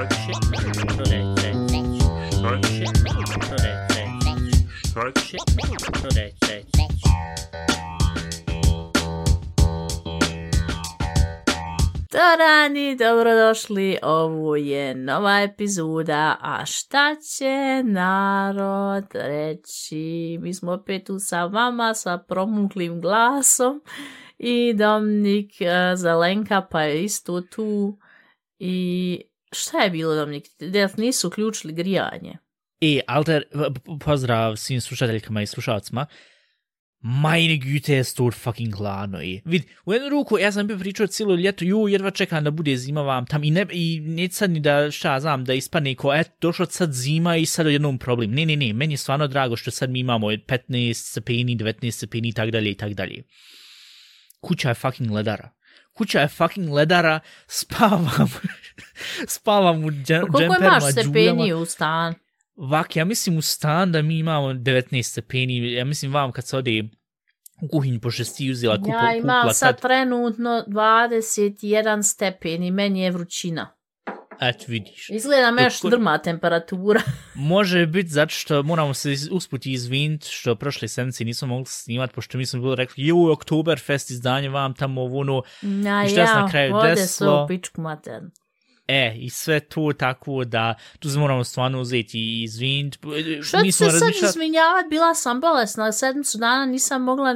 Talk shit. So they say. Talk shit. Dobrodošli, ovo je nova epizoda, a šta će narod reći? Mi smo opet tu sa vama, sa promuklim glasom i Dominik uh, eh, Zelenka pa je isto tu i šta je bilo Dominik? Da nisu uključili grijanje? E, Alter, pozdrav svim slušateljkama i slušalcima. Meine Güte je stor fucking hladno i e. vid, u jednu ruku ja sam bio pričao cijelo ljeto, ju, jedva čekam da bude zima vam tam i ne, i ne sad ni da šta znam, da ispane ko, et, došlo sad zima i sad jednom problem. Ne, ne, ne, meni je stvarno drago što sad mi imamo 15 stepeni, 19 stepeni i tak dalje i tak dalje. Kuća je fucking ledara. Kuća je fucking ledara, spavam, spavam u džemperima, Koliko imaš stepeni u stan? Vak, ja mislim u stan da mi imamo 19 stepeni, ja mislim vam kad se ode u kuhinju pošto si uzela kupo, Ja imam kupla sad trenutno 21 stepen i meni je vrućina. Et, vidiš. Izgleda me još drma temperatura. Može biti zato što moramo se iz- usput izviniti što prošle sedmice nismo mogli snimati, pošto mi smo bili rekli, ju, Oktoberfest izdanje vam tamo ono, Na I šta se ja, na kraju ode sve desilo? u pičku matern. e, i sve to tako da tu se moramo stvarno uzeti i izviniti. Što ti se sad izvinjavat, bila sam bolesna, sedmicu dana nisam mogla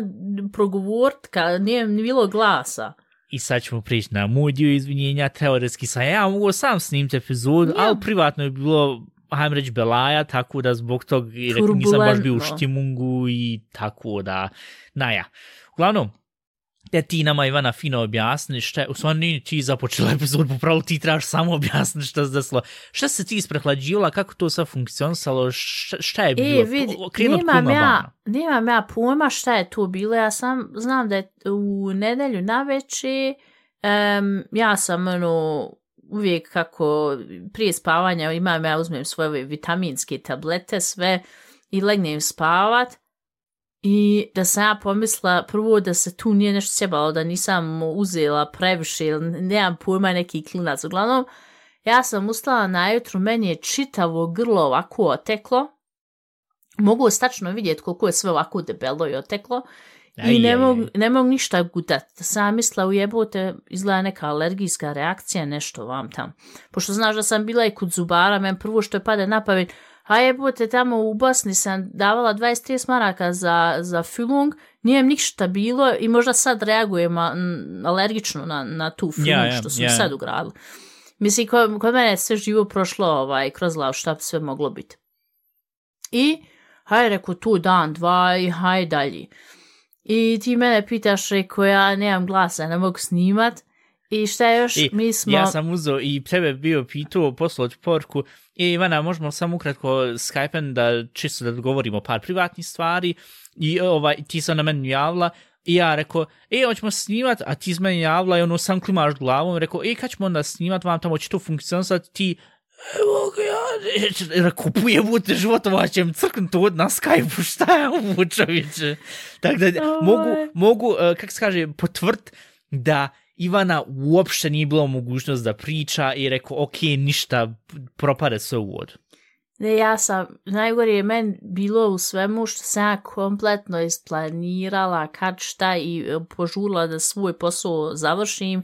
progovorit, kad nije ni bilo glasa. I sad ćemo prići na moj dio izvinjenja, teoretski sam ja mogu sam snimiti epizodu, Ja. ali privatno je bilo, hajmo reći, belaja, tako da zbog tog nisam baš bio u štimungu i tako da, na ja. Uglavnom, te ti nama Ivana fino objasni šta je, u stvari nije ti započela epizodu, popravo ti trebaš samo objasniti šta se desilo. Šta se ti isprehlađivala, kako to sve funkcionisalo, šta, šta je bilo? E, vidi, Po- krenu od nemam ja, nemam ja pojma šta je tu bilo, ja sam znam da je u nedelju na veći, um, ja sam ono, uvijek kako prije spavanja imam, ja uzmem svoje vitaminske tablete, sve, i legnem spavat, I da sam ja pomisla prvo da se tu nije nešto sjebalo, da nisam uzela previše, ili nemam pojma neki klinac. Uglavnom, ja sam ustala najutru, meni je čitavo grlo ovako oteklo. Mogu stačno vidjeti koliko je sve ovako debelo i oteklo. I Aj, ne aj, mogu, ne mogu ništa gutat. Da sam mislila ujebote, izgleda neka alergijska reakcija, nešto vam tam. Pošto znaš da sam bila i kod zubara, men prvo što je pade na pamet, a jebote, tamo u Bosni sam davala 20-30 maraka za, za filung, nije mi ništa bilo i možda sad reagujem alergično na, na tu filung Ja, ja, što su ja. mi sad ugradili. Mislim, kod, kod mene je sve živo prošlo ovaj, kroz glavu šta bi sve moglo biti. I, hajde, reku, tu dan, dva i hajde dalje. I ti mene pitaš, reko, ja nemam glasa, ne mogu snimat. I šta još, I mi smo... Ja sam uzeo i tebe bio pitao, poslao porku, i Ivana, možemo samo ukratko Skype-en da čisto da govorimo par privatnih stvari, i ovaj, ti sam na meni javila, i ja rekao, e, hoćemo snimat, a ti s meni javila i ono sam klimaš glavom, rekao, e, kad ćemo onda snimat vam tamo, će to funkcionisati, ti, evo ga ja, rekao, pujebute životova, ćem crknut to na Skype-u, šta je ovo čovječe? Tako da, mogu, mogu, uh, kako se kaže, potvrd da Ivana uopšte nije bila mogućnost da priča i rekao, ok, ništa, propade sve u vodu. Ne, ja sam, najgore je meni bilo u svemu što sam ja kompletno isplanirala kad šta i požula požurila da svoj posao završim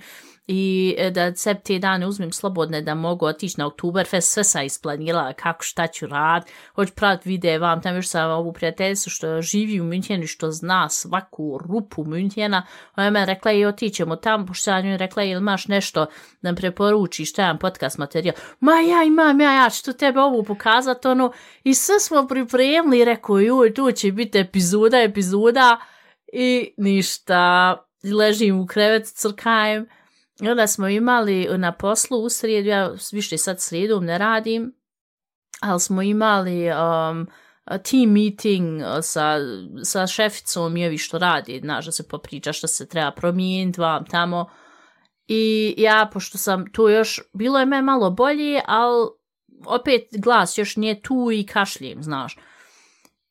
i e, da se te dane uzmem slobodne da mogu otići na Oktoberfest, sve sam isplanirala kako šta ću rad, hoću praviti videe vam, tam još sam ovu prijateljicu što živi u Münchenu, što zna svaku rupu Münchena, ona je meni rekla i otićemo tamo, pošto ja nju rekla ili imaš nešto da mi preporučiš, šta imam podcast materijal, ma ja imam, ja, ja ću tu tebe ovu pokazat, ono, i sve smo pripremili, rekao, joj, tu će biti epizoda, epizoda, i ništa, ležim u krevet, crkajem, i onda smo imali na poslu u srijedu, ja više sad srijedom ne radim, ali smo imali um, team meeting uh, sa, sa šeficom i ovi što radi, znaš, da se popriča što se treba promijeniti vam tamo. I ja, pošto sam tu još, bilo je me malo bolje, ali opet glas još nije tu i kašljem, znaš.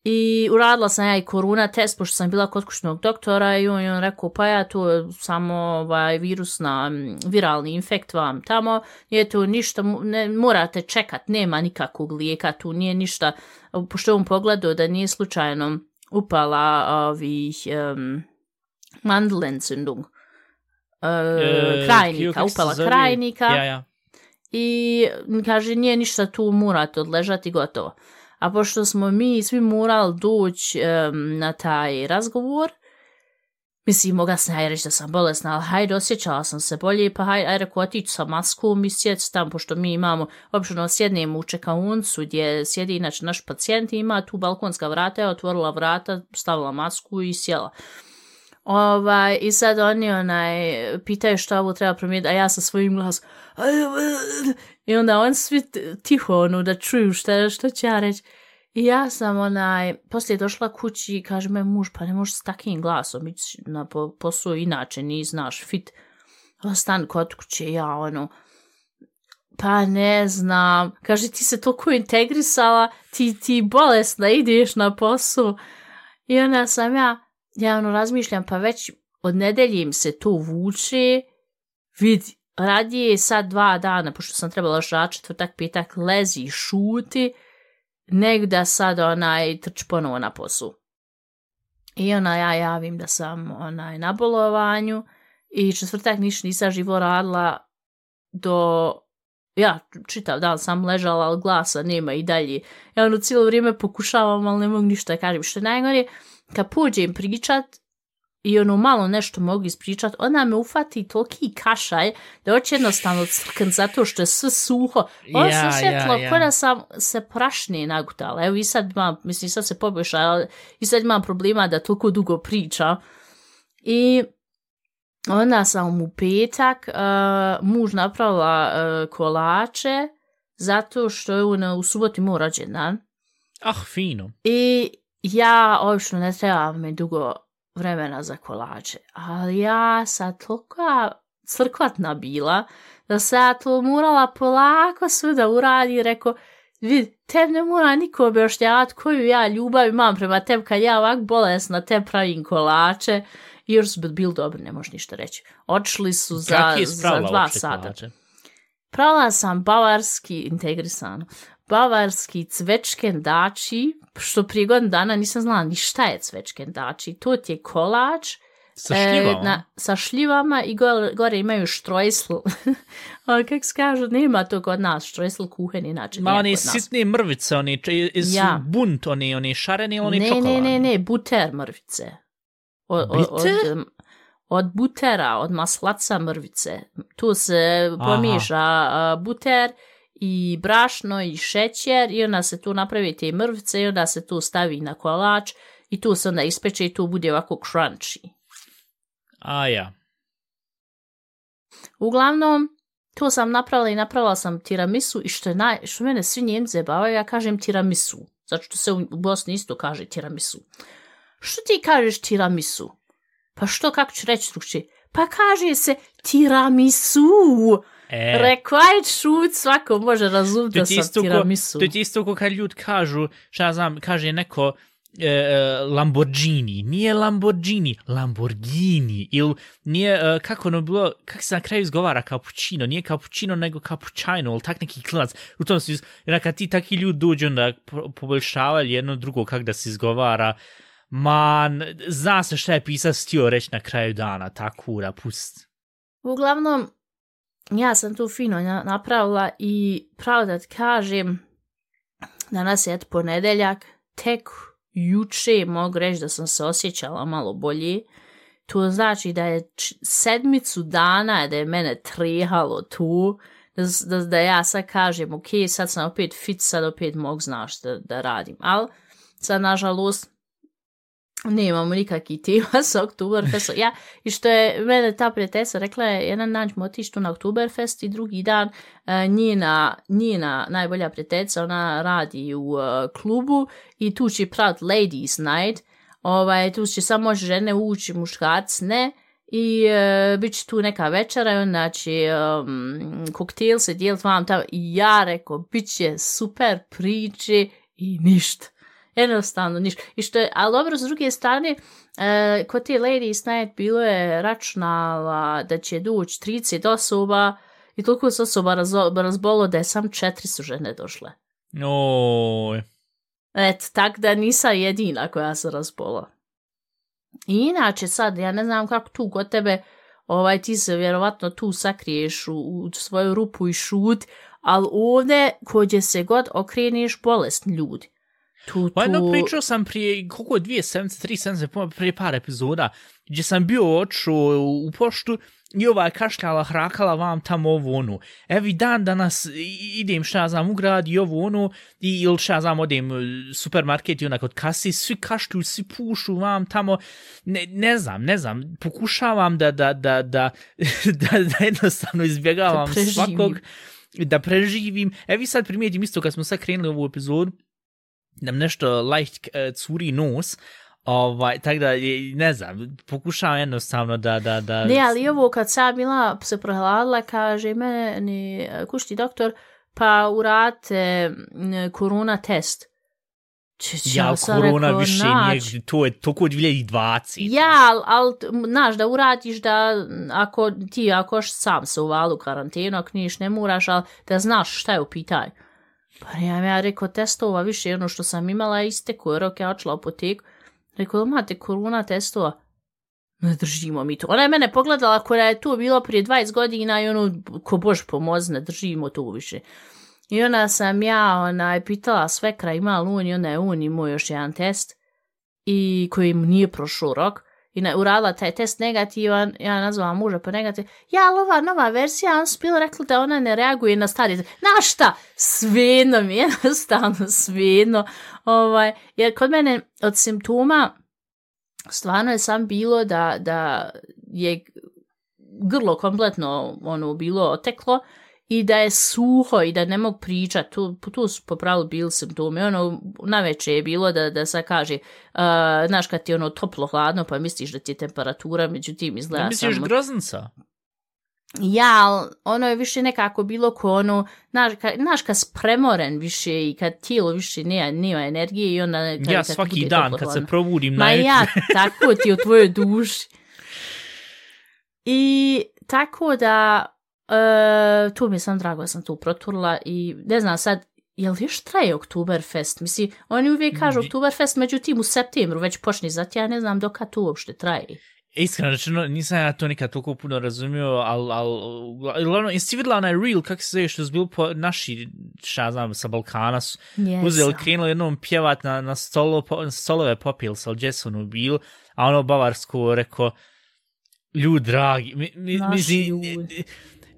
I uradila sam ja i korona test, pošto sam bila kod kućnog doktora i on je on rekao, pa ja to je samo ovaj, virusna, mm, viralni infekt vam tamo, nije to ništa, ne, morate čekat, nema nikakvog lijeka, tu nije ništa, pošto je on pogledao da nije slučajno upala ovih um, Mandelentzündung, uh, krajnika, kako se upala krajnika Ja, ja. i kaže nije ništa tu morate odležati gotovo. A pošto smo mi svi morali doći um, na taj razgovor, mislim, moga sam ja reći da sam bolesna, ali hajde, osjećala sam se bolje, pa hajde, ajde, rekao, otići sa maskom i sjeti tam, pošto mi imamo, obično sjednemo u čekauncu gdje sjedi inače naš pacijent ima tu balkonska vrata, je otvorila vrata, stavila masku i sjela. Ovaj, I sad oni onaj, pitaju što ovo treba promijeniti, a ja sa svojim glasom i onda on svi tiho ono da čuju šta, šta će ja reći. I ja sam onaj, poslije došla kući i kaže me muž, pa ne možeš s takim glasom ići na po, posao inače, ni znaš, fit, ostan kod kuće, ja ono, pa ne znam, kaže ti se toliko integrisala, ti, ti bolesna, ideš na posao. I onda sam ja, ja ono razmišljam, pa već od nedelje im se to vuče, vidi, radije sad dva dana, pošto sam trebala žrat četvrtak, petak, lezi i šuti, nego da sad onaj trč ponovo na poslu. I ona ja javim da sam onaj na bolovanju i četvrtak niš nisam živo radila do ja čitav dan sam ležala, ali glasa nema i dalje. Ja ono cijelo vrijeme pokušavam, ali ne mogu ništa da kažem. Što je najgore, kad pođem pričat, i ono malo nešto mogu ispričat, ona me ufati toliki kašaj da hoće jednostavno crkn zato što je sve suho. Ovo Ja, se osjetilo ja, ja. da sam se prašnije nagutala. Evo i sad imam, mislim sad se poboljša, ali i sad imam problema da toliko dugo priča. I onda sam u petak uh, muž napravila uh, kolače zato što je on u subotu imao rođendan. Ah, fino. I ja obično ne treba mi dugo vremena za kolače, ali ja sad toliko crkvatna bila da se ja to morala polako sve da uradi i rekao, vid, tebi ne mora niko objašnjavati koju ja ljubav imam prema tebi kad ja ovak bolesna te pravim kolače i još su bili dobri, ne možeš ništa reći. Otišli su za, za dva sata. kolače? Prala sam bavarski, integrisano, bavarski cvečkendači, što prije godinu dana nisam znala ni šta je cvečkendači. To ti je kolač Sa šljivama? E, na, sa šljivama i gore, gore imaju štrojsl. A kako se kažu, nema to kod nas, štrojsl kuhen inače. Ma nas. sitne mrvice, če- iz Ja. bunt, one, one šarene ili one ne, čokoladne? ne, ne, ne, buter mrvice. O, o, od, Bite? od butera, od maslaca mrvice. Tu se pomiješa a, buter i brašno i šećer i onda se tu napravi te mrvice i onda se tu stavi na kolač i tu se onda ispeče i tu bude ovako crunchy. A ja. Uglavnom, to sam napravila i napravila sam tiramisu i što, je naj, što mene svi njemci zabavaju, ja kažem tiramisu. Zato što se u Bosni isto kaže tiramisu. Što ti kažeš tiramisu? Pa što, kako ću reći drugčije? Pa kaže se tiramisu. E, Rekao, aj šut, svako može razumjeti da sam tiramisu. to ti isto ko kad ljudi kažu, šta znam, kaže neko e, e, Lamborghini, nije Lamborghini, Lamborghini, ili nije, e, kako ono bilo, kako se na kraju izgovara cappuccino, nije cappuccino nego cappuccino, ili tak neki klinac, u tom smislu, jer kad ti taki ljudi dođu onda po- poboljšavali jedno drugo kako da se izgovara, man, zna se šta je pisac htio reći na kraju dana, ta kura, pust. Uglavnom, ja sam tu fino napravila i pravo da ti kažem, danas je ponedeljak, tek juče mogu reći da sam se osjećala malo bolje. To znači da je č- sedmicu dana da je mene trehalo tu, da, da, da ja sad kažem, ok, sad sam opet fit, sad opet mogu znaš da, da radim. Ali sad, nažalost, nemamo nikakvih tema sa Oktoberfestom. Ja, i što je mene ta prijateljica rekla je, jedan dan ćemo otići tu na Oktoberfest i drugi dan e, njena, njena najbolja prijateljica, ona radi u e, klubu i tu će prat Ladies Night, ovaj, tu će samo žene ući, muškarci ne, i e, bit će tu neka večera znači um, e, koktel se dijeliti vam tamo i ja rekao, bit će super priče i ništa. Jednostavno, niš. I što je, ali dobro, s druge strane, e, kod te Ladies Night bilo je računala da će doći 30 osoba i toliko se osoba razo, razbolo da je sam četiri su žene došle. Oj. Et, tak da nisam jedina koja se razbola. I inače sad, ja ne znam kako tu kod tebe, ovaj, ti se vjerovatno tu sakriješ u, u svoju rupu i šut, ali ovdje, kođe se god okreneš, bolesni ljudi. Tu, jedno tu- pričao sam prije, koliko, dvije sedmice, tri sedmice, prije par epizoda, gdje sam bio očuo u poštu i ova je kašljala, hrakala vam tamo ovo ono. Evi dan danas idem šta ja znam u grad i ovo ono, i, ili šta ja znam odem u supermarket i onak od kasi, svi kašlju, svi pušu vam tamo, ne, ne znam, ne znam, pokušavam da, da, da, da, da, da jednostavno izbjegavam Da preživim. svakog, da preživim. Evi sad primijetim isto kad smo sad krenuli ovu epizodu, nam nešto light uh, curi nos, ovaj, tako da, ne znam, pokušavam jednostavno da, da, da... Ne, ali ovo kad sam bila se prohladila, kaže meni e, kušti doktor, pa urate m, korona test. Če, če, Ja, korona rekao, više "Nač." nije, to je toliko od 2020. Ja, ali, al, znaš, da uradiš da, m, ako ti, ako sam se uvali u karantenu, ako niješ ne moraš, ali da znaš šta je u pitanju. Pa ja ja rekao, testova više, ono što sam imala isteko, rok ja očela u apoteku. Rekao, imate korona testova? Ne držimo mi to. Ona je mene pogledala koja je to bilo prije 20 godina i ono, ko bož pomozi, ne držimo to više. I onda sam ja onaj, pitala svekra ima li on i onda je on imao još jedan test i koji mu nije prošao rok i na, uradila taj test negativan, ja nazvala muža po negativ, ja, ali ova nova verzija, on su bilo rekli da ona ne reaguje na stari, na šta, svejedno mi, jednostavno svejedno, ovaj, jer kod mene od simptoma stvarno je sam bilo da, da je grlo kompletno ono bilo oteklo i da je suho i da ne mogu pričat, tu, tu su po pravilu bili simptomi, ono, naveče je bilo da, da se kaže, uh, znaš kad ti je ono toplo hladno pa misliš da ti je temperatura, međutim izgleda Ne misliš samo... groznica? Ja, ono je više nekako bilo ko ono, znaš, ka, znaš kad spremoren više i kad tijelo više nema, nema energije i onda... Kad, Ja kad svaki dan toplo kad hladno. se probudim Ma na ja, tako ti u tvojoj duši. I tako da, e, tu mi sam drago da sam tu proturla i ne znam sad, jel još traje Oktoberfest? Misli, oni uvijek kažu Oktoberfest, međutim u septembru već počne, zato ja ne znam do kad to uopšte traje. Iskreno rečeno, nisam ja to nikad toliko puno razumio, ali, al, uglavnom, jesi vidjela onaj reel, kako se zove, što su bili po, naši, šta znam, sa Balkana su Jesam. uzeli, krenuli jednom pjevat na, na, stolo, na stolove popil sa Jessonu bil, a ono bavarsko rekao, ljud dragi, mi, mi, Naši mislim, ljudi.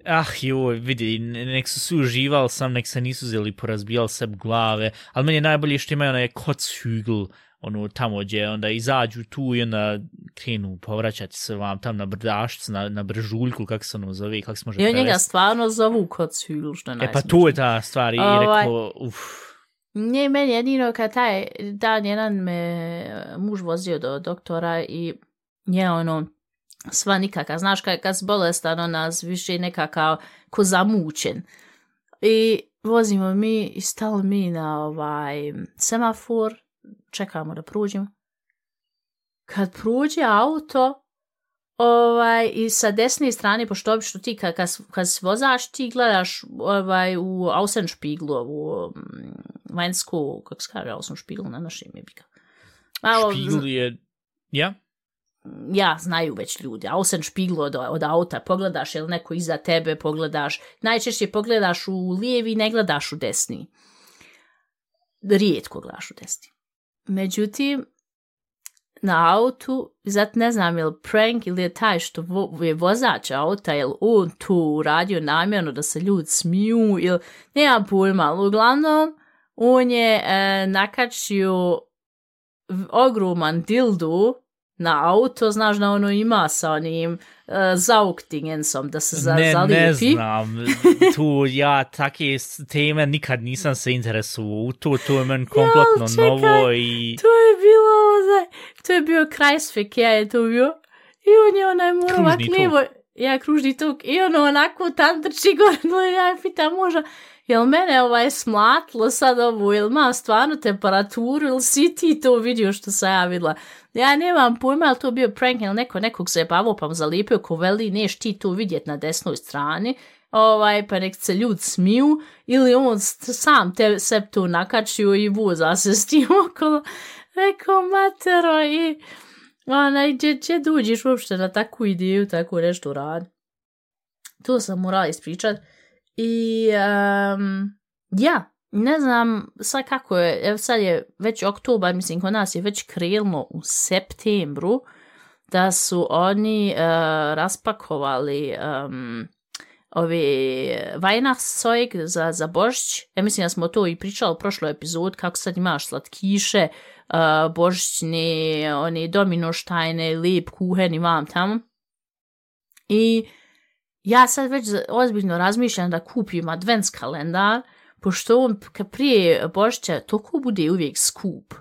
Ah, joj, vidi, ne- nek su svi uživali sam, nek se nisu uzeli porazbijali sebi glave, ali meni je najbolje što imaju onaj Kotzhügel, ono tamo gdje onda izađu tu i onda krenu povraćati se vam tam na brdašcu, na, na bržuljku, kako se ono zove, kako se može I on njega prevesti. stvarno zovu kod što je E pa to je ta stvar i Ovaj. rekao, uf, Nije meni jedino kad taj dan jedan me muž vozio do doktora i je ono sva nikaka. Znaš kad, kad si bolestan, ona više nekakav ko zamučen. I vozimo mi i stali mi na ovaj semafor, čekamo da prođemo. Kad prođe auto, ovaj, i sa desne strane, pošto obično ti kad, kad, kad se vozaš, ti gledaš ovaj, u Außenspiegel, u mm, vanjsku, kako se kaže Außenspiegel na našem jebika. Malo, špigl je, ja? Mm, ja, znaju već ljudi, Außenspiegel od, od auta, pogledaš jel neko iza tebe, pogledaš, najčešće pogledaš u lijevi, ne gledaš u desni. Rijetko gledaš u desni. Međutim, na autu, zato ne znam je li prank ili je taj što vo, je vozač auta, je li on tu uradio namjerno da se ljudi smiju ili nema pojma, ali uglavnom on je e, nakačio ogroman dildu na auto, znaš da ono ima sa onim uh, zauktingensom da se za, ne, ne zalijepi. znam, tu ja take s- teme nikad nisam se interesovao, u to, to je meni kompletno čekaj, novo i... To je bilo, to je bio Kreisvik, ja je to bio. I on je onaj morao ovak Kružni tok. lijevo, ja kružni tok i ono onako tantrči gore, ja pita možda, jel mene ovaj smlatilo sad ovo, jel ma stvarno temperaturu, ili si ti to vidio što sam ja videla? Ja nemam pojma, ali to bio prank, jel neko nekog se bavo pa mu zalipio ko veli, neš ti to vidjet na desnoj strani, ovaj, pa nek se ljud smiju, ili on sam te se to nakačio i voza se s tim okolo. Rekao, matero, i onaj, gdje, gdje duđiš uopšte na takvu ideju, tako nešto rad. To sam morala ispričat. I, um, ja, ne znam sad kako je, evo sad je već oktobar, mislim, kod nas je već krilno u septembru, da su oni uh, raspakovali um, ove Weihnachtszeug za, za božić. Ja mislim da smo to i pričali u prošloj epizod, kako sad imaš slatkiše, uh, božićne, one dominoštajne, lip, kuhen i vam tamo. I ja sad već ozbiljno razmišljam da kupim advents kalendar, pošto on prije božića toliko bude uvijek skup.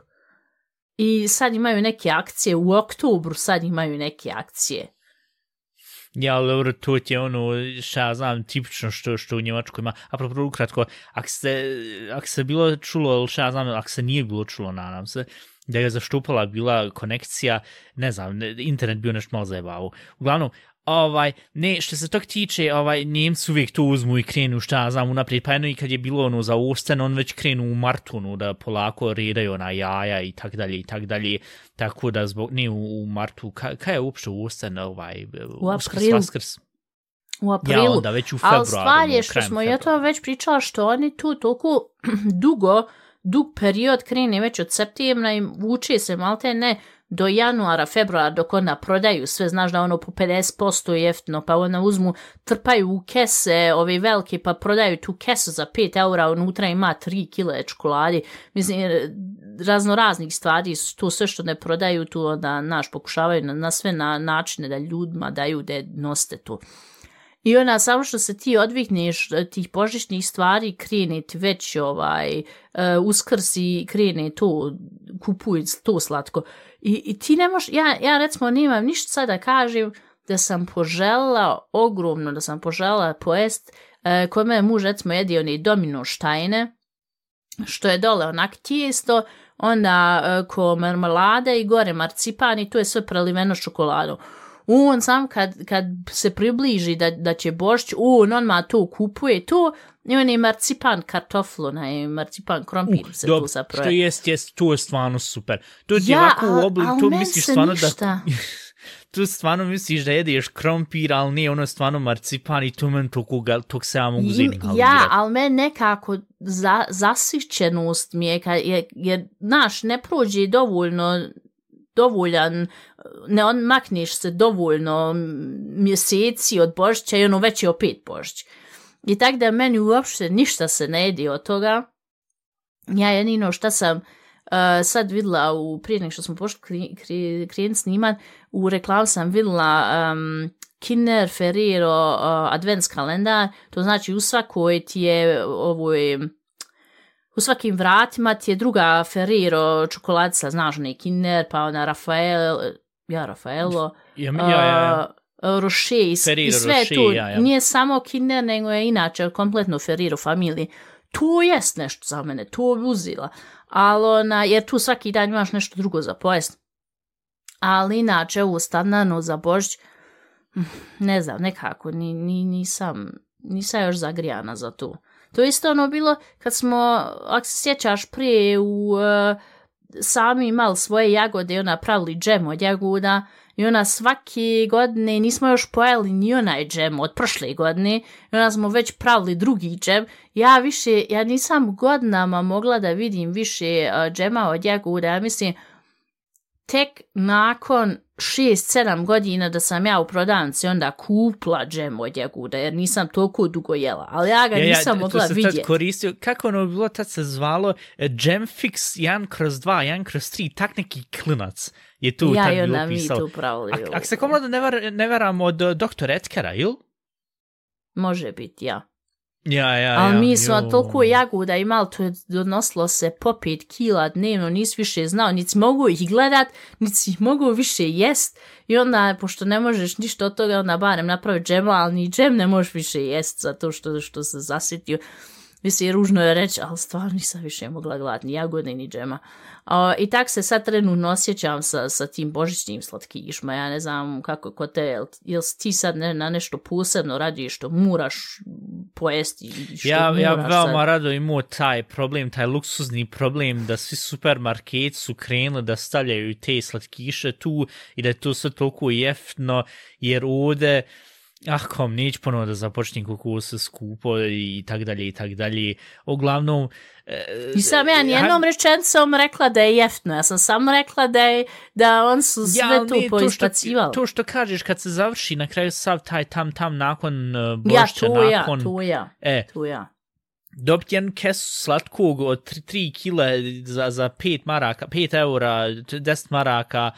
I sad imaju neke akcije, u oktobru sad imaju neke akcije. Ja, ali dobro, to je ono, šta ja znam, tipično što, što u Njemačkoj ima. A propos, ukratko, ako se, ako se bilo čulo, ili šta ja znam, ako se nije bilo čulo, nadam se, da je zaštupala bila konekcija, ne znam, internet bio nešto malo zajebao. Uglavnom, ovaj, ne, što se tog tiče, ovaj, Njemci uvijek to uzmu i krenu, šta ja znam, unaprijed, pa jedno i kad je bilo ono za Osten, on već krenu u Martunu da polako redaju na jaja i tak dalje i tak dalje, tako da zbog, ne u, u Martu, ka, je uopšte u Osten, ovaj, u aprilu. Vaskrs, U aprilu. Ja, onda već u februaru. Ali stvar je ono, što smo ja to već pričala što oni tu toliko dugo, dug period krene već od septembra i vuče se malte ne do januara, februara dok ona prodaju sve, znaš da ono po 50% jeftino, pa ona uzmu, trpaju u kese ove velike pa prodaju tu kesu za 5 eura, unutra ima 3 kile čokoladi, mislim, e, razno raznih stvari, to sve što ne prodaju tu onda, naš, pokušavaju na, na sve na načine da ljudima daju da noste tu. I ona, samo što se ti odvikneš e, tih božićnih stvari, krene ti već ovaj, uh, i krene to, kupuj to slatko. I, i ti ne moš, ja, ja recimo nemam ništa sada da kažem da sam požela ogromno, da sam požela pojest, uh, e, kod mene muž recimo jedi one domino štajne, što je dole onak tijesto, onda uh, ko marmelade i gore marcipan i to je sve preliveno šokoladom on sam kad, kad se približi da, da će bošć, on odmah to kupuje to, i on je marcipan kartoflu, na marcipan krompir Uh, se dobro, tu zapravo. Što jest, jest, to je stvarno super. To ti je Ja, ovako u oblik, al to misliš stvarno ništa. da... tu stvarno misliš da jedeš krompir, ali nije ono stvarno marcipan i to men ga, tog se ja mogu Im, zim ja, ali me nekako za, zasićenost mi je, kad je, jer, znaš, ne prođe dovoljno dovoljan, ne on makneš se dovoljno mjeseci od Božića i ono već je opet Božić. I tako da meni uopšte ništa se ne ide od toga. Ja jedino šta sam uh, sad videla u, prije nek što smo pošli kri, kri, sniman, u reklamu sam vidjela um, Kinder Ferrero uh, advents kalendar, to znači u svakoj ti je ovoj, u svakim vratima ti je druga Ferrero čokoladica, znaš, ne Kinder, pa ona Rafael, ja Rafaelo, Ja, ja, ja, ja. uh, Roche i, Ferrero i sve Rocher, tu, ja, ja. nije samo Kinder, nego je inače kompletno Ferrero familije. To jest nešto za mene, to bi uzela. Ali ona, jer tu svaki dan imaš nešto drugo za pojest. Ali inače, ovo standardno za Božić, hm, ne znam, nekako, ni, ni, nisam, nisam još zagrijana za to. To je isto ono bilo kad smo, ako se sjećaš prije u uh, sami imali svoje jagode i ona pravili džem od jagoda i ona svake godine nismo još pojeli ni onaj džem od prošle godine i ona smo već pravili drugi džem. Ja više, ja nisam godinama mogla da vidim više uh, džema od jagoda, ja mislim tek nakon 6-7 godina da sam ja u prodavnici onda kupla džem od jagoda jer nisam toliko dugo jela, ali ja ga Ja, ja, nisam to mogla se tad vidjeti. koristio, kako ono bilo tad se zvalo, Jam Fix 1 kroz 2, 1 kroz 3, tak neki klinac je tu ja tad bilo mi tu pravili. Ak, ak se komada ne, var, ne varam od uh, Dr. Etkera, ili? Može biti, ja. Ja, ja, Ali ja. mi smo jo. toliko jagoda imali, to je donosilo se po pet kila dnevno, nisi više znao, niti si mogu ih gledat, niti ih mogu više jest. I onda, pošto ne možeš ništa od toga, onda barem napravi džema, ali ni džem ne možeš više jest zato što, što se zasitio. Mislim, ružno je reći, ali stvarno nisam više mogla gledati ni jagode, ni džema. O, I tak se sad trenutno osjećam sa, sa tim božićnim slatkišma. Ja ne znam kako kod te, jel, ti sad ne, na nešto posebno radiš što moraš pojesti? Što Ja, ja veoma sad? rado imao taj problem, taj luksuzni problem da svi supermarketi su krenuli da stavljaju te slatkiše tu i da je to sve toliko jeftino, jer ovde, ah, kom, neću ponovo da započnem koliko se skupo i tak dalje i tak dalje. Uglavnom, e, Nisam ja nijednom rečenicom rekla da je jeftno, ja sam samo rekla da, je, da on su sve ali tu to poispacivali. to što kažeš kad se završi na kraju sav taj tam tam nakon uh, Ja, bošća, ja, nakon... tu ja, E, tu ja. dobiti jedan kesu slatkog od 3, 3 kile za, za 5 maraka, 5 eura, 10 maraka,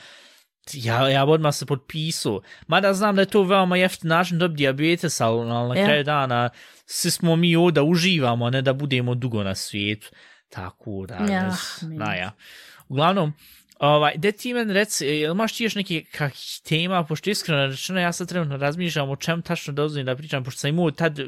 ja, ja bi odmah se potpisao. Mada znam da je to veoma jeftin način dobiti diabetes, ali, ali na Ja. kraju dana svi smo mi ovdje da uživamo, ne da budemo dugo na svijetu. Tako da, Ja, ne, meni. na ja. Uglavnom, Ovaj, da ti men reci, jel imaš ti još neke kakih tema, pošto iskreno rečeno ja sad trenutno razmišljam o čem tačno uzmem da pričam, pošto sam imao tad,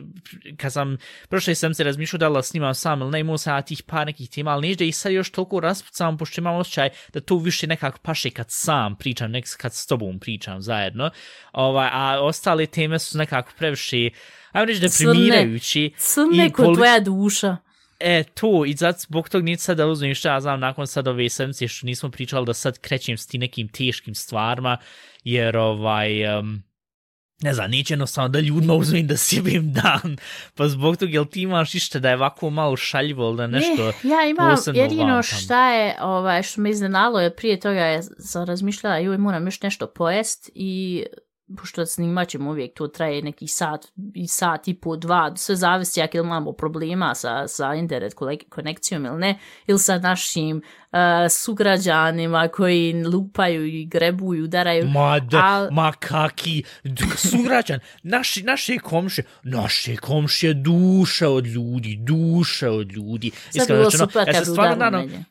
kad sam prošle sam se razmišljao da li snimam sam ili ne, imao sam tih par nekih tema, ali da ih sad još toliko raspucam, pošto imam osjećaj da to više nekako paše kad sam pričam, nek kad s tobom pričam zajedno, ovaj, a ostale teme su nekako previše, ajmo reći deprimirajući. Crne i kod tvoja duša. E, to, i zato zbog tog neću sad da uzmem šta ja znam nakon sad ove sedmice što nismo pričali da sad krećem s ti nekim teškim stvarima, jer ovaj, um, ne znam, neće jednostavno da ljudima uzmem da sjebim dan, pa zbog tog, jel ti imaš išta da je ovako malo šaljivo ili da nešto... Ne, ja imam jedino vam tamo. šta je, ovaj, što me iznenalo je prije toga je sam razmišljala, joj moram još nešto pojest i pošto snimat ćemo uvijek, to traje neki sat i sat i po dva, sve zavisi jak ili imamo problema sa, sa internet konekcijom ili ne, ili sa našim uh, sugrađanima koji lupaju i grebu i udaraju. Ma, da, Al- ma kaki, sugrađan, naši, naše komše, naše komše duša od ljudi, duša od ljudi. Sad Iskreno bilo super ja kad se stvarno udarilo nadam, mene.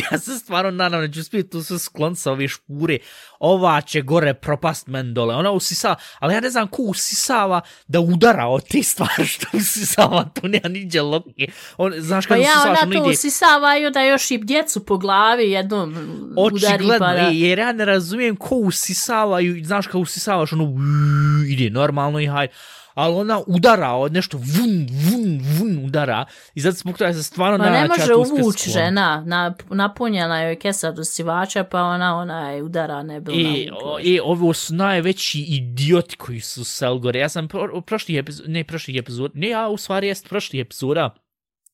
ja se stvarno nadam da ću uspjeti tu sve sklon sa ove špure. Ova će gore propast men dole. Ona usisava, ali ja ne znam ko usisava da udara od te stvari što usisava. To nema niđe logike. On, znaš Pa kad ja ona ono to ide usisavaju da još i djecu po glavi jednom udari pa da... jer ja ne razumijem ko usisavaju, znaš kao usisavaš ono, ide normalno i hajde, ali ona udara od nešto, vun, vun, vun udara, i zato zbog toga se stvarno Ma ne može uvući skloniti. žena, na, napunjena joj kesa do sivača, pa ona, ona je udara ne bilo E, o, e, ovo su najveći idioti koji su se gore. Ja sam pro, prošlih epizoda, ne prošlih epizoda, ne, ja u stvari jest prošlih epizoda,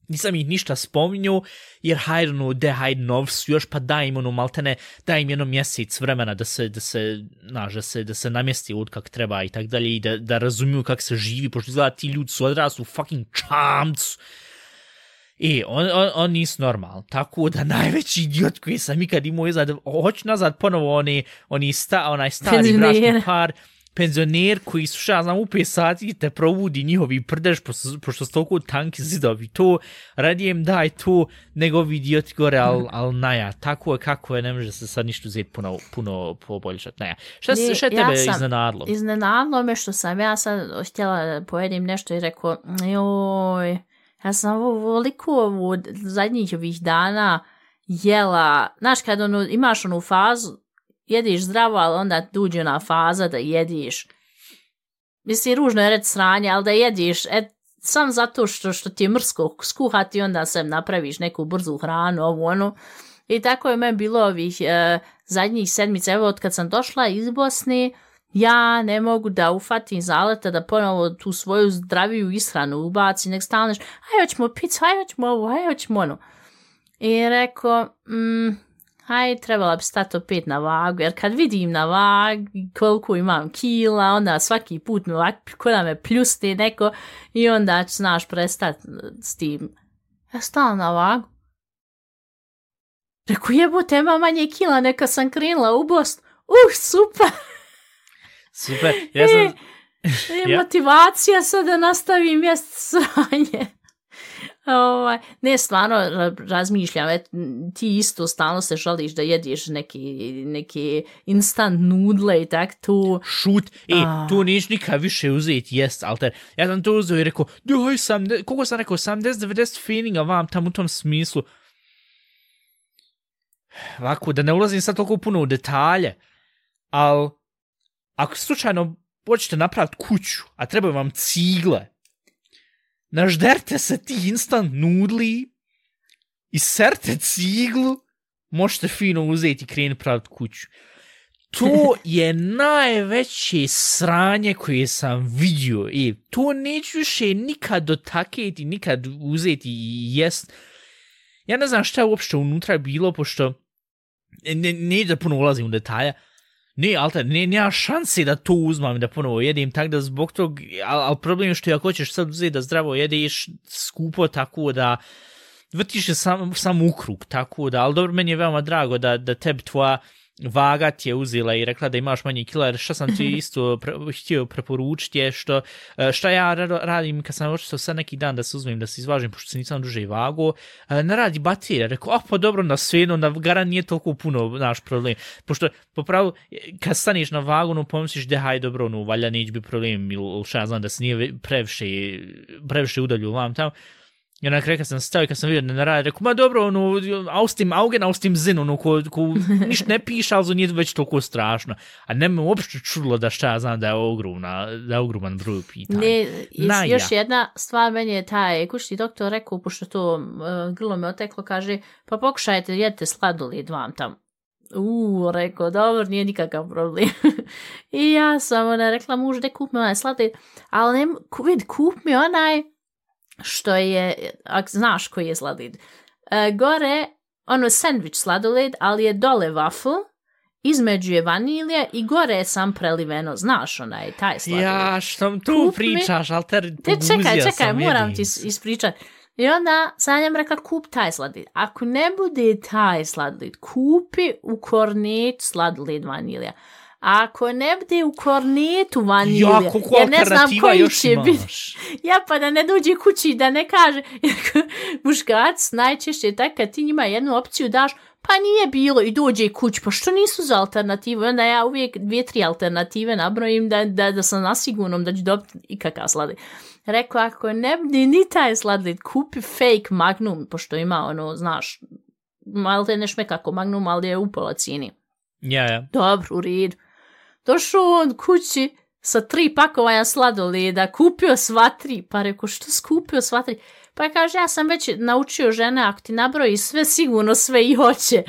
nisam ih ništa spominjao, jer hajde ono, de hajde još, pa daj im ono maltene, daj im jedno mjesec vremena da se, da se, znaš, da se, da se namjesti od kak treba i tak dalje i da, da razumiju kak se živi, pošto izgleda ti ljudi su odrasli u fucking čamcu. E, on, on, on nisu normalni. Tako da najveći idiot koji sam ikad imao je da hoću nazad ponovo oni, oni sta, onaj stari bračni par, penzioner koji su šta znam u 5 sati te provudi njihovi prdež pošto, pošto su toliko tanki zidovi. To radijem daj to nego ovi idioti gore al, al naja tako je kako je ne može se sad ništa uzeti puno, puno poboljšati naja. Šta, se šta je ja tebe sam iznenadlo Iznenadlo me što sam ja sad htjela pojedim nešto i rekao, joj, ja sam ovo voliko ovo zadnjih ovih dana jela, znaš kad ono, imaš onu fazu, jediš zdravo, ali onda dođe ona faza da jediš, mislim, ružno je reći sranje, ali da jediš, et, sam zato što, što ti je mrsko skuhati, onda se napraviš neku brzu hranu, ovu onu, i tako je meni bilo ovih e, zadnjih sedmica, evo od kad sam došla iz Bosne, ja ne mogu da ufatim zaleta da ponovo tu svoju zdraviju ishranu ubaci, nek stalno aj hoćemo picu, aj hoćemo ovo, aj hoćemo ono. I rekao, mm, aj trebala bi stati opet na vagu, jer kad vidim na vag koliko imam kila, onda svaki put me ovak, ko da me pljusti neko i onda ću, znaš, prestati s tim. Ja stala na vagu. Rekao, jebote, ima manje kila, neka sam krenula u Bosnu. Uh, super! super ja sam je Ja. motivacija sad da nastavim jest sranje. Ovaj, ne, stvarno ra- razmišljam, et, ti isto stalno se žališ da jedeš neki, neke instant nudle i tak to. Šut, e, Ah. tu neš nikad više uzeti jest, alter. Ja sam to uzeo i rekao, doj sam, koliko sam rekao, 70-90 feelinga vam tam u tom smislu. Ovako, da ne ulazim sad toliko puno u detalje, ali ako slučajno hoćete napraviti kuću, a trebaju vam cigle, nažderte se ti instant nudli i serte ciglu, možete fino uzeti i krenuti praviti kuću. To je najveće sranje koje sam vidio i to neću više nikad dotaketi, nikad uzeti i jest. Ja ne znam šta je uopšte unutra bilo, pošto ne, ne da puno ulazim u detalja, Ne, ali ne, nema šanse da to uzmam da ponovo jedim, tako da zbog tog, ali al problem je što ako hoćeš sad uzeti da zdravo jedeš skupo tako da vrtiš je sam, sam u krug, tako da, ali dobro, meni je veoma drago da, da tebi tvoja vaga ti je uzela i rekla da imaš manje kila, jer šta sam ti isto pre, htio preporučiti je što, e, šta ja ra- radim kad sam očito sad neki dan da se uzmem da se izvažim, pošto se nisam duže i vago, e, ne radi baterija, rekao, a pa dobro, na svejedno, na garan nije toliko puno naš problem, pošto popravo, kad staneš na vagu, no pomisliš da haj dobro, no valja neće biti problem, ili šta ja znam da se nije previše, previše udalju vam tamo, I onak rekao sam stao i kad sam vidio da ne radi, rekao, ma dobro, ono, aus dem Augen, aus dem Sinn, ono, ko, ko ništa ne piše, ali nije već toliko strašno. A ne me uopšte čudilo da šta ja znam da je ogromna, da je ogroman broj pitanja. Ne, Naja. još jedna stvar meni je taj kućni doktor rekao, pošto to uh, grlo me oteklo, kaže, pa pokušajte, jedite sladoled vam tam. Uuu, rekao, dobro, nije nikakav problem. I ja sam ona rekla mužu da kup mi onaj sladoled, ali ne, ku- vid, kup mi onaj što je, ak znaš koji je sladoled, e, gore, ono sandvič sladoled, ali je dole waffle, između je vanilje i gore je sam preliveno, znaš onaj, taj sladoled. Ja, što tu Kup mi- pričaš, alter, Te poguzio čekaj, čekaj, moram jedim ti ispričat. I onda sam njem rekla, kup taj sladoled. Ako ne bude taj sladoled, kupi u kornetu sladoled vanilja. A ako ne bude u kornetu vanilja, Ja, koliko ne znam koji još će biti. Ja, pa da ne dođe kući da ne kaže, muškarac najčešće je tak kad ti njima jednu opciju daš, pa nije bilo i dođe kući, pa što nisu za alternativu? Onda ja uvijek dvije, tri alternative nabrojim da, da, da sam nasigurnom da ću dobiti ikakav sladoled. Rekao, ako ne bude ni taj sladoled, kupi fake magnum, pošto ima ono, znaš, malo te ne šme kako magnum, ali je upola cijeni. Ja, ja. Dobro, u redu. Došao on kući sa tri pakovanja sladoleda, kupio sva tri, pa rekao, što skupio sva tri? Pa kaže, ja sam već naučio žene, ako ti nabroji sve, sigurno sve i hoće.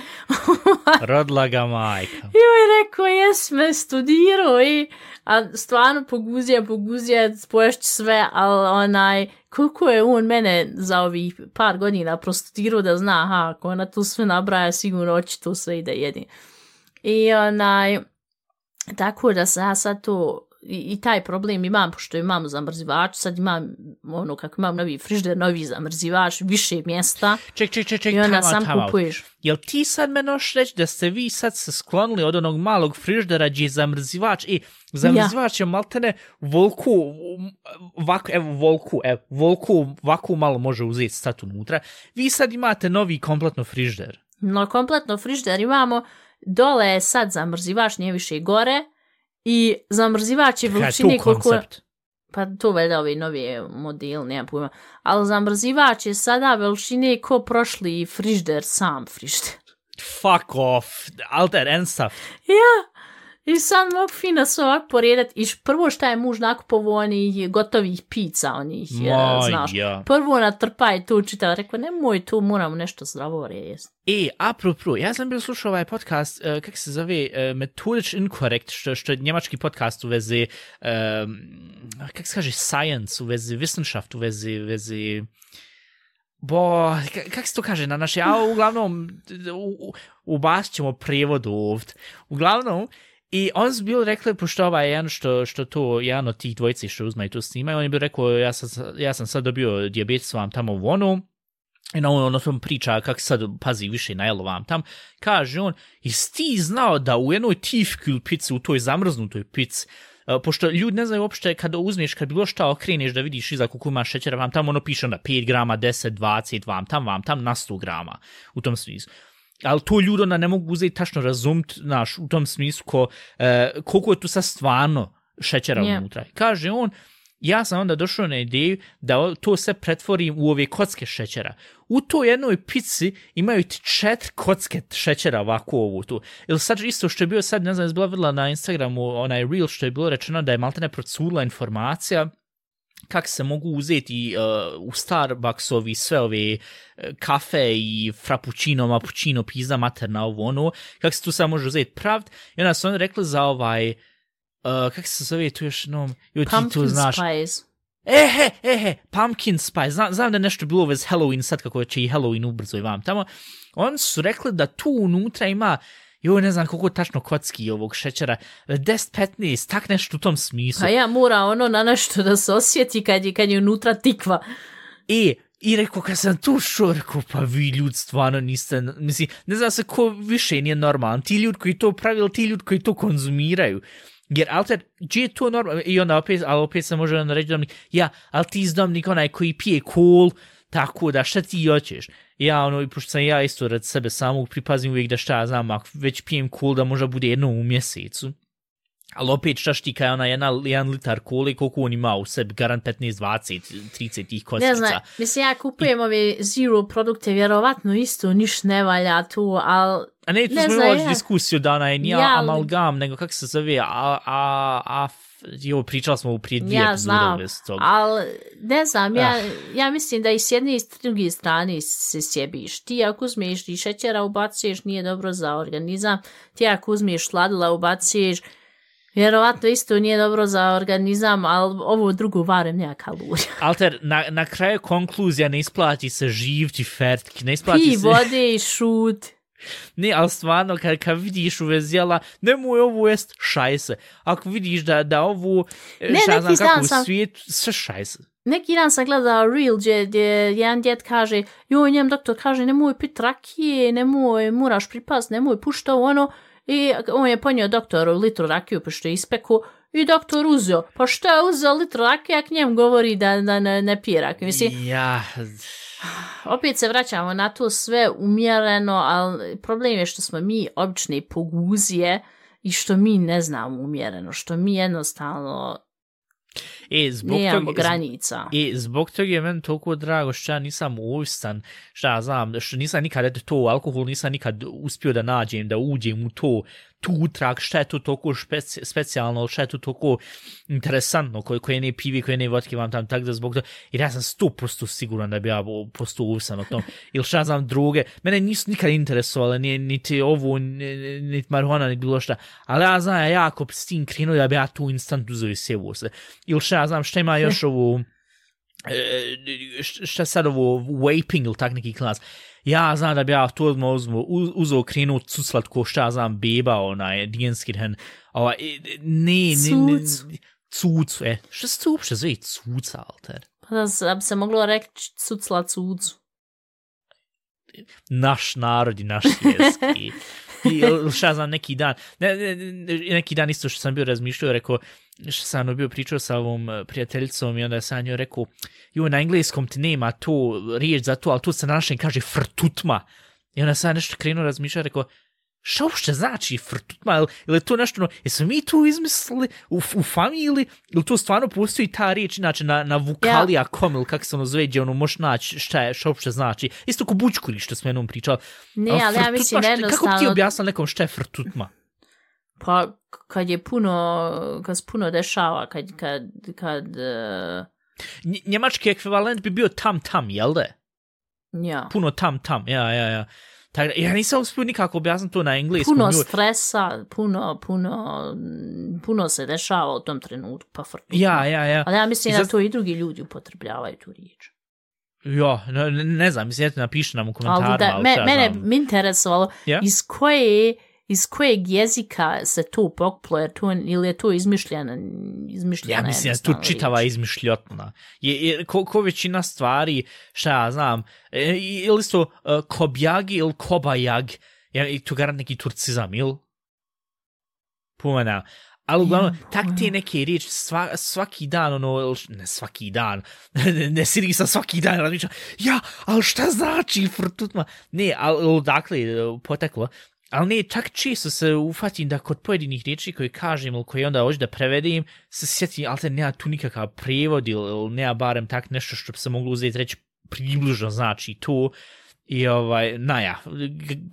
Rodla ga majka. I on je rekao, jes me studirao i a stvarno poguzija, poguzija, spoješći sve, ali onaj, koliko je on mene za ovih par godina prostudirao da zna, aha, ako ona tu sve nabraja, sigurno hoće to sve i da jedi. I onaj, tako da sam ja sad to, i, i taj problem imam, pošto imam zamrzivač, sad imam, ono, kako imam novi frižder, novi zamrzivač, više mjesta, Ček, ček, ček, ček, i onda out, sam out. kupuješ. Jel ti sad me noš reći da ste vi sad se sklonili od onog malog friždera gdje je zamrzivač i zamrzivač je maltene volku, vaku, evo volku, evo, volku, vaku malo može uzeti stat unutra. Vi sad imate novi kompletno frižder. No, kompletno frižder imamo, dole je sad zamrzivač, nije više gore, i zamrzivač je veličine koliko... koncept? Pa to valjda ovi novi model, nemam pojma. Ali zamrzivač je sada veličine ko prošli frižder, sam frižder. Fuck off. Alter, stuff. Ja, i sad mogu fino se ovako poredat. I š- prvo šta je muž nakupovo onih gotovih pizza, onih, Ma, znaš. ja. Prvo natrpaj tu čitava, rekao, nemoj tu, moramo nešto zdravo jest. E, apropo, ja sam bio slušao ovaj podcast, uh, kak se zove, uh, Metodič Incorrect, što, što je njemački podcast u vezi, um, kak se kaže, science, u vezi Wissenschaft, u vezi, vezi, bo, ka- kak se to kaže na naše, a uglavnom, u, u, ubacit ćemo prijevod ovdje. Uglavnom, I on je bio rekli, pošto ovaj jedan što, što to, jedan od tih dvojici što uzmaju tu snima, on je bio rekao, ja sam, ja sam sad dobio diabetes vam tamo u onu, i na ono, ono tom priča kak sad pazi više na jelo vam tam, kaže on, jesi ti znao da u jednoj tifkül pici, u toj zamrznutoj pici, uh, pošto ljudi ne znaju uopšte kad uzmeš, kad bilo šta okreneš da vidiš iza koliko ima šećera, vam tamo ono piše na 5 grama, 10, 20, vam tam, vam tam, na 100 grama, u tom smislu. Ali to ljudi onda ne mogu uzeti tačno razumiti, znaš, u tom smislu ko, uh, koliko je tu sad stvarno šećera Je. unutra. Kaže on, ja sam onda došao na ideju da to sve pretvorim u ove kocke šećera. U toj jednoj pici imaju ti četiri kocke šećera ovako ovu tu. Ili sad isto što je bio sad, ne znam, je bila na Instagramu onaj reel što je bilo rečeno da je maltene procurila informacija kako se mogu uzeti uh, u Starbucksovi sve ove uh, kafe i frappuccino, mapuccino, pizza materna, ovo ono, kako se tu sad može uzeti pravd. I onda su oni rekli za ovaj, uh, kako se zove tu još jednom, joj ti to Pumpkin znaš. spice. E, he, e, he, pumpkin spice, znam, znam da nešto bilo vez Halloween, sad kako će i Halloween ubrzo i vam tamo. Oni su rekli da tu unutra ima, joj, ne znam koliko tačno kocki ovog šećera, 10-15, tak nešto u tom smislu. Pa ja mora ono na nešto da se osjeti kad je, kad je unutra tikva. E, i rekao, kad sam tu šao, rekao, pa vi ljudi stvarno niste, mislim, ne znam se ko više nije normalan, ti ljudi koji to pravi ili ti ljudi koji to konzumiraju. Jer, alter, gdje je to normalno? I onda opet, ali opet se može onda reći domnik, ja, ali ti izdomnik onaj koji pije kol, tako da šta ti hoćeš? Ja, ono, i pošto sam ja isto rad sebe samog pripazim uvijek da šta ja znam, ako već pijem kol da možda bude jedno u mjesecu. Ali opet šta štika je ona jedna, jedan litar kole, koliko on ima u sebi, garant 15, 20, 30 tih kostica. Ne znam, mislim ja kupujem ove zero produkte, vjerovatno isto niš ne valja tu, ali A ne, tu Ne smo imali ja. diskusiju da ona je nije Ja, amalgam, nego kako se zove, a, a, a, jo, pričali smo u prije dvije ja epizode znam, bez toga. ali ne znam, ja, Ah. ja mislim da i s jedne i s druge strane se sjebiš. Ti ako uzmeš i šećera ubacuješ, nije dobro za organizam. Ti ako uzmeš sladila ubacuješ, vjerovatno isto nije dobro za organizam, ali ovo drugo varem nema kalorija. Alter, na, na kraju konkluzija ne isplati se živti fertki, ne isplati Pi se... vode i šut. Ne, ali stvarno, kad, kad vidiš u nemoj ovo jest šajse. Ako vidiš da, da ovo, Ne, šta znam kako u sam- svijetu, sve šajse. Neki dan sam gledala reel gdje, gdje jedan djed kaže, joj, njem doktor kaže, nemoj pit rakije, nemoj, moraš pripast, nemoj pušta ono. I on je ponio doktoru litru rakiju, pošto je ispeku, i doktor uzeo. Pa šta je uzeo litru rakije, ak njem govori da, da ne, ne pije rakiju? Mislim, Ja, opet se vraćamo na to sve umjereno, ali problem je što smo mi obične poguzije i što mi ne znamo umjereno, što mi jednostavno e, zbog nemamo toga, granica. I zbog toga je meni toliko drago što ja nisam ovisan, šta ja znam, što nisam nikad, eto to, alkohol nisam nikad uspio da nađem, da uđem u to, tu utrag, šta je to toliko špeci, specijalno, šta je to toliko interesantno, koje, koje ne pivi, koje ne vodke vam tam, tako da zbog toga, jer ja sam sto prosto siguran da bi ja postao uvisan o tom, ili šta znam druge, mene nisu nikad interesovale, ni, niti ni- niti marihuana, niti bilo šta, ali ja znam, ja jako s tim krenuo da bi ja tu instant uzeo i sjevo se, ili šta ja znam, šta ima još ovo, e, šta sad ovo vaping ili tak neki klas. Ja znam da bi ja to odmah uzmo, uz- uzeo krenu cuclat ko šta znam beba, onaj, Dienskirhen, ovaj, e, ne, ne, ne, Cuc. cuc, e, šta se to uopšte zove cuca, alter? Pa da bi se moglo reći cucla cucu. Naš narod i naš jeski. I šta znam, neki dan, ne, ne, ne, neki dan isto što sam bio razmišljao, rekao, što sam ono bio pričao sa ovom eh, prijateljicom i onda sam njoj rekao, jo, na engleskom ti nema to riječ za to, ali tu se na našem kaže frtutma. I onda sam nešto krenuo razmišljati, rekao, šta uopšte znači frtutma, ili, ili to nešto, ono, jesmo mi tu izmislili u, u familiji, ili to stvarno postoji ta riječ, inače na, na vukalija kom, ili kako se ono zove, gdje ono možeš naći šta, je, šta uopšte znači. Isto ko bučkuri što smo jednom pričali. Ne, A ali ja mislim šta- Kako bi ti jednostavno, objasnila nekom šta je frtutma? Pa kad je puno, kad se puno dešava, kad, kad, kad, uh, Nj- Njemački ekvivalent bi bio tam tam, jel da? ja, Puno tam tam, ja, ja, ja. Tako ja nisam uspio nikako objasniti to na engleskom. puno stresa, puno, puno, puno se dešava u tom trenutku, pa frtutno. Ja, ja, ja. Ali ja mislim I da to i drugi ljudi upotrebljavaju tu riječ. Ja, ne, ne- znam, mislim, eto napiši nam u komentarima. Ali da, me, mene mi interesovalo Ja? iz koje iz kojeg jezika se to poklo, jer to, ili je to izmišljena, izmišljena Ja mislim je tu jednostavno čitava riječ. izmišljotna. Je, je, ko, ko većina stvari, šta ja znam, e, ili isto uh, kobjagi ili kobajag, ja, i tu garant neki turcizam, ili? Puma ne. Ali uglavnom, tak te neke riječi sva, svaki dan, ono, ne svaki dan, ne, ne siri sa svaki dan, razmišljam, ja, ali šta znači frtutma? Ne, ali dakle, poteklo, ali ne, čak često se ufatim da kod pojedinih riječi koje kažem ili koje onda hoću da prevedim, se sjetim, ali te nema tu nikakav prijevod ili nema barem tak nešto što bi se moglo uzeti reći približno znači to. I ovaj, naja,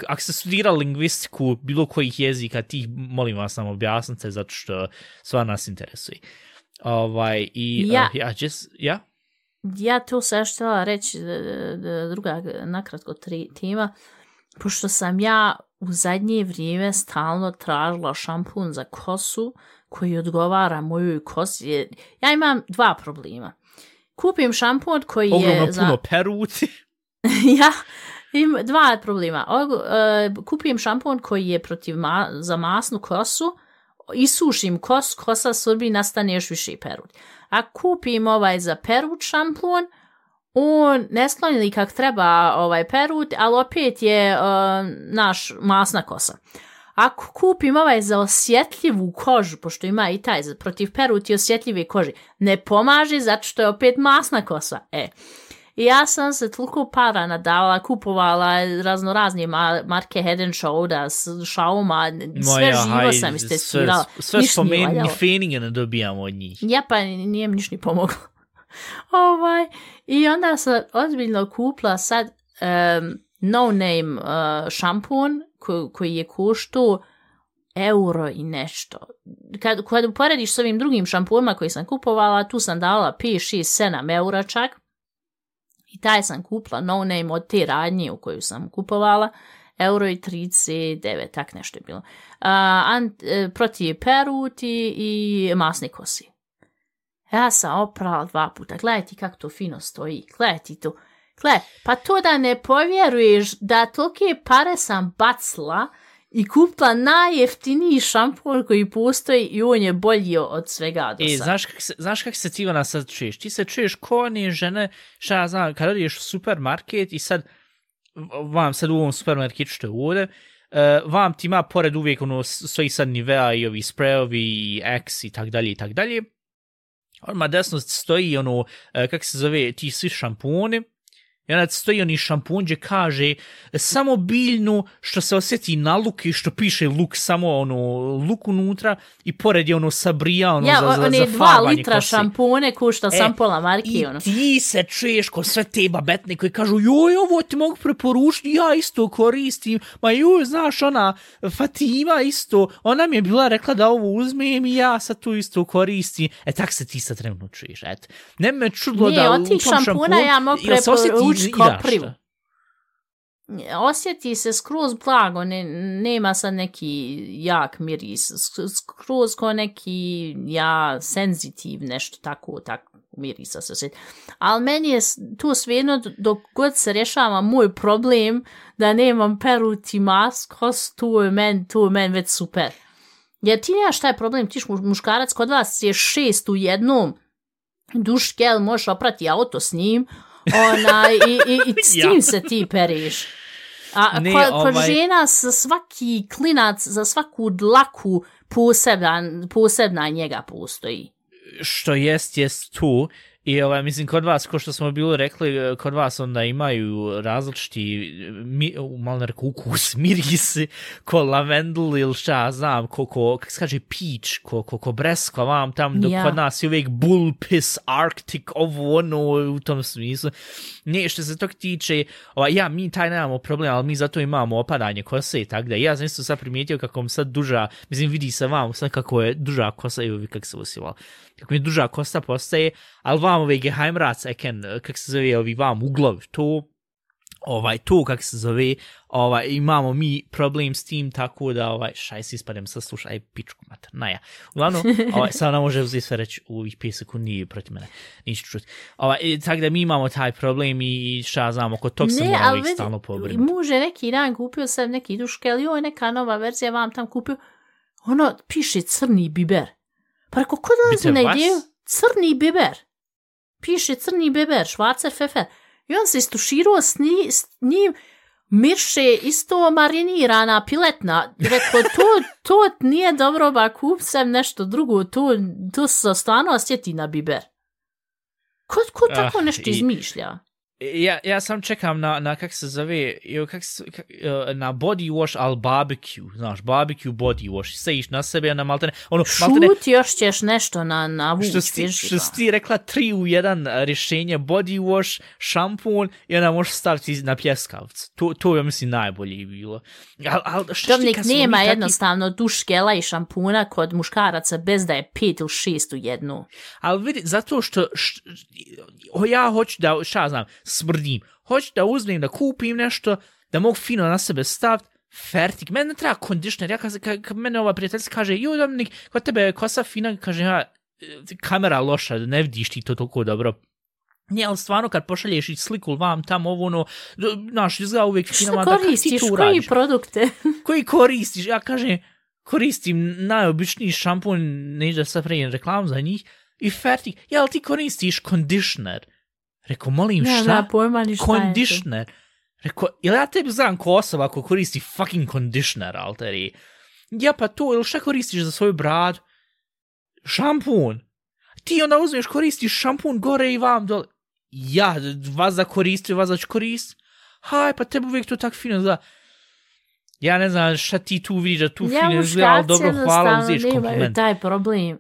ako ste studirali lingvistiku bilo kojih jezika, ti molim vas nam objasnite zato što sva nas interesuje. Ovaj, i, Ja. uh, ja, just, ja? Ja to se htjela reći, e, e, druga nakratko tri tema, pošto sam ja u zadnje vrijeme stalno tražila šampun za kosu koji odgovara mojoj kosi. jer Ja imam dva problema. Kupim šampun koji Ogromno je za... puno peruti. ja imam dva problema. Og, uh, kupim šampon koji je protiv ma za masnu kosu, isušim kos, kosa srbi, nastane još više perut. A kupim ovaj za perut šampon, on ne skloni kak treba ovaj perut, ali opet je uh, naš masna kosa. Ako kupim ovaj za osjetljivu kožu, pošto ima i taj protiv peruti osjetljive kože, ne pomaže zato što je opet masna kosa. E, I ja sam se toliko para nadala, kupovala razno razne ma marke Head and Shoulders, Shauma, sve Moja, živo hajde, sam Sve, istestirala. sve nije spomeni, ni feninga ne dobijamo od njih. Ja pa nije mi ništa ni pomoglo ovaj, I onda sam ozbiljno kupla sad um, no name uh, šampun ko, koji je koštao euro i nešto. Kad, kad uporediš s ovim drugim šampunima koji sam kupovala, tu sam dala 5, 6, 7 eura čak. I taj sam kupla no name od te radnje u koju sam kupovala. Euro i 39, tak nešto je bilo. Uh, ant, eh, uh, proti peruti i masne kosi. Ja sam oprala dva puta. Gledaj ti kako to fino stoji. Gledaj ti to. Gledaj, pa to da ne povjeruješ da tolike pare sam bacila i kupila najjeftiniji šampon koji postoji i on je bolji od svega do E, sad. znaš kak se, znaš kak se sad čuješ? Ti se čuješ ko one žene, šta ja znam, kada odeš u supermarket i sad, vam sad u ovom supermarketu što je ovdje, uh, vam ti ima pored uvijek ono s- stoji sad Nivea i ovi sprejovi i X i tak dalje i tak dalje. Odmah desno stoji ono, kako kak se zove, ti svi šamponi, I onda stoji oni šampun gdje kaže samo biljnu što se osjeti na luk i što piše luk samo ono luk unutra i pored je ono sabrija ono ja, za, za, one za dva litra kose. šampone košta sam E, pola marki. I ono. ti se čuješ ko sve te babetne koji kažu joj, ovo ti mogu preporučiti, ja isto koristim, ma joj, znaš, ona Fatima isto, ona mi je bila rekla da ovo uzmem i ja sad tu isto koristim. E, tak se ti sad trenutno čuješ, et. Ne me čudlo Ne, da od u tih tom šampuna šampunu- ja mogu preporučiti i- i da, koprivu. osjeti se skroz blago, ne, nema sad neki jak miris, sk- skroz ko neki ja senzitiv, nešto tako, tako mirisa se osjeti. Ali meni je tu svejedno dok god se rješava moj problem da nemam peruti maskos, tu je men, tu je men već super. Jer ti nemaš taj problem, ti mu- muškarac kod vas je šest u jednom, duš gel, možeš oprati auto s njim, ona, i, i, i s Ja. tim se ti periš. A Ne, kod, kod ovaj- žena sa svaki klinac, za svaku dlaku poseban, posebna njega postoji. što jest, jest tu. I ovaj, mislim, kod vas, ko što smo bilo rekli, eh, kod vas onda imaju različiti, eh, mi, malo ne rekao, ukus, mirisi, ko lavendul ili šta znam, ko, ko kak se kaže, peach, ko, ko, ko breskva vam tam, dok Ja. kod nas je uvijek bull piss, arctic, ovo ono, u tom smislu. Ne, što se tog tiče, ovaj, ja, mi taj nemamo problem, ali mi zato imamo opadanje kose i tak da. Ja sam isto sad primijetio kako vam sad duža, mislim, vidi se vam sad kako je duža kosa i uvijek kako se usjevala. Kako mi duža kosta postaje, ali vam ove geheimrats, eken, kak se zove, ovi vam uglovi, to, ovaj, to kak se zove, ovaj, imamo mi problem s tim, tako da, ovaj, šaj si ispadem sa slušaj, pičku mater, naja. Uglavnom, ovaj, sad ona može uzeti sve reći u ovih 5 sekundi protiv mene, ništa čuti. Ovaj, i tako da mi imamo taj problem i šta znamo, kod tog se uvijek stalno pobrinuti. muže neki dan kupio sam neki duške, ali ovo je neka nova verzija, vam tam kupio, ono, piše crni biber. Pa rekao, ko dolazi na ideju? Crni biber. Piše crni biber, švacer fefer. I on se istuširao s, ni, s njim, mirše isto marinirana piletna. Rekao, to, to nije dobro, ba kup sam nešto drugo, to, to se stvarno osjeti na biber. Ko, ko tako Ah, nešto i- izmišlja? Ja, ja sam čekam na, na kak se zove, kak se, kak, na body wash, al barbecue, znaš, barbecue body wash, sejiš na sebe, na maltene, ono, maltene, Šut još ćeš nešto na, na vuć. što si, viš što si ti rekla, tri u jedan rješenje, body wash, šampun, i onda možeš staviti na pjeskavc. To, to je, mislim, najbolje bilo. Al, al, što Domnik nema jednostavno duš gela i šampuna kod muškaraca bez da je pet ili šest u jednu. Ali vidi, zato što, š, o, ja hoću da, šta znam, smrdim. Hoću da uzmem, da kupim nešto, da mogu fino na sebe staviti, fertik. Mene ne treba kondišner. Ja kad, kad, kad mene ova prijateljica kaže, jo, Dominik, kod tebe je kosa fina, kaže, ja, kamera loša, ne vidiš ti to toliko dobro. Nije, ali stvarno kad pošalješ i sliku vam tamo ovo ono, znaš, izgleda uvijek fino, Što ma, da kako ti koristiš? to Koji produkte? koji koristiš? Ja kažem, koristim najobičniji šampun, neću da sad prejem reklam za njih, i fertik. Ja, ali ti koristiš kondišner? Rekao, molim, Ne šta? znam pojma ni šta. Kondišner. Rekao, ili ja tebi znam ko osoba ko koristi fucking kondišner, alteri? Ja, pa to, ili šta koristiš za svoju bradu? Šampun. Ti onda uzmeš, koristiš šampun gore i vam dole. Ja, vas da koristi, vas da ću koristi. Haj, pa tebi uvijek to tak fino da... Ja ne znam šta ti tu vidiš, da tu Ja fino izgleda, ali dobro, hvala, uziješ nemaju kompliment. taj problem.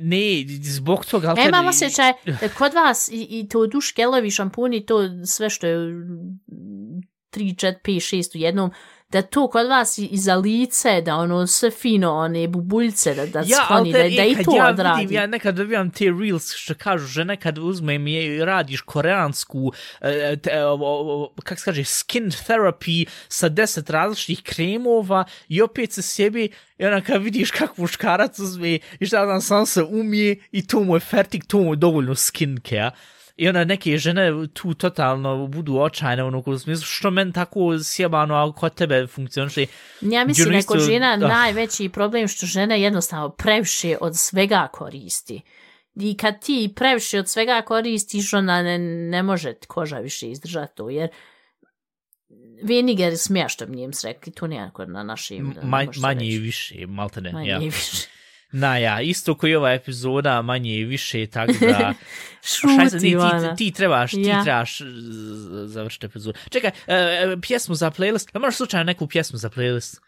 Ne, zbog toga, kad- imam osjećaj kod vas i, i to duš gelovi, šampuni, to sve što je 3, 4, 5, 6 u jednom, da to kod vas i, i za lice, da ono sve fino, one bubuljce, da, da ja, skloni, da, da i kad to ja odradi. Vidim, ja nekad dobijam te reels što kažu, žene kad uzmem je radiš koreansku, e, te, o, o, o, kak se kaže, skin therapy sa deset različitih kremova i opet se sebi, i onda kad vidiš kako muškarac uzme i šta znam, sam se umije i to mu je fertik, to mu je dovoljno skincare. I onda neke žene tu totalno budu očajne, ono, u smislu, što men tako sjebano, a kod tebe funkcioniše. Ja mislim da je kod Đuristo- žena ah. najveći problem što žena jednostavno previše od svega koristi. I kad ti previše od svega koristiš, ona ne, ne može koža više izdržati to, jer Vinegar je smiješno mi im rekli, to nijako na našim... da Ma, manje i više, malte ne. Manje ja. i više. Na ja, isto koji ova epizoda, manje i više, tako da... Šuti, ti, ti, ti trebaš, ti Ja. trebaš z- završiti epizodu. Čekaj, e, e, pjesmu za playlist, da možeš slučajno neku pjesmu za playlist?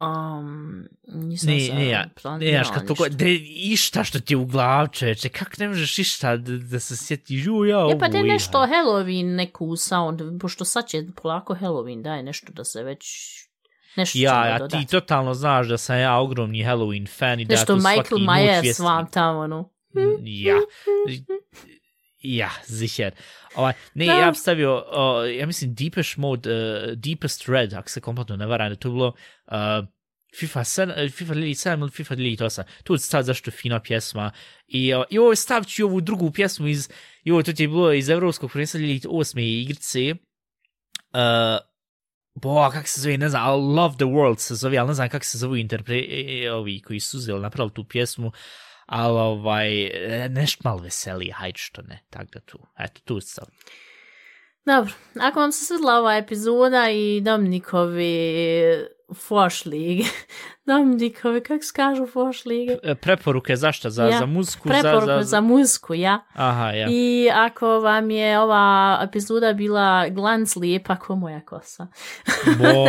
Um, nisam Ne, ne, ja, ne, ja, kad ništa. de, išta što ti je u glav, čeče, kak ne možeš išta da, da se sjeti, ju, ja, Ja pa te ovo, nešto ja. Halloween neku sound, pošto sad će polako Halloween, daj nešto da se već... Nešto Ja, ja, dodati. ti totalno znaš da sam ja ogromni Halloween fan i da Nešto tu Michael svaki noć Myers vam tamo, no. Ja. Ja, sicher. Ovaj, ne, Da. ja bi stavio, uh, ja mislim, Deepest Mode, uh, Deepest Red, ako se kompletno ne varam, da to je bilo uh, FIFA 7, uh, FIFA 7 ili FIFA 8. Tu je stav zašto je fina pjesma. I, uh, i ovo stavit ću ovu drugu pjesmu iz, i ovo to ti je bilo iz Evropskog prvenstva 2008. igrice. Uh, Bo, kak se zove, ne znam, Love the World se zove, ali ne znam kak se zove interpre, e, e, e, ovi koji su uzeli, napravili tu pjesmu, ali ovaj, nešto malo veselije, hajde što ne, tako da tu, eto, tu sam. Dobro, ako vam se svidla ova epizoda i Dominikovi Foš League, Dominikovi, kako se kažu Foš League? E, Preporuke zašto? Za, Ja, za muziku? Preporuku za, za, za muziku, ja. Aha, ja. I ako vam je ova epizoda bila glanc lijepa ko moja kosa, Bo,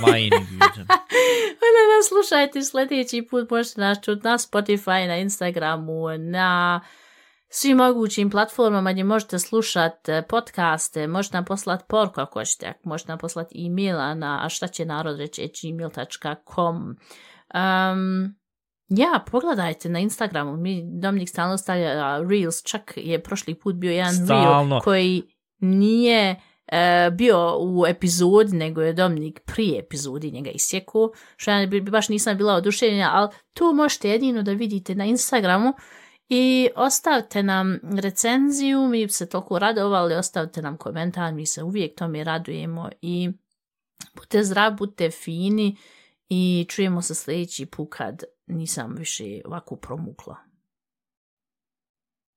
majni güte. onda nas slušajte sljedeći put, možete nas čuti na Spotify, na Instagramu, na svim mogućim platformama gdje možete slušati podcaste, možete nam poslati porku ako hoćete, ako možete nam poslati e-maila na a šta će narod reći gmail.com. Um, ja, pogledajte na Instagramu, mi Dominik stalno stavlja Reels, čak je prošli put bio jedan Stalno. Reel koji nije e, bio u epizodi, nego je Dominik prije epizodi njega isjeku, što ja bi, baš nisam bila oduševljena, ali tu možete jedino da vidite na Instagramu i ostavite nam recenziju, mi se toliko radovali, ostavite nam komentar, mi se uvijek tome radujemo i budite zdrav, budite fini i čujemo se sljedeći put kad nisam više ovako promukla.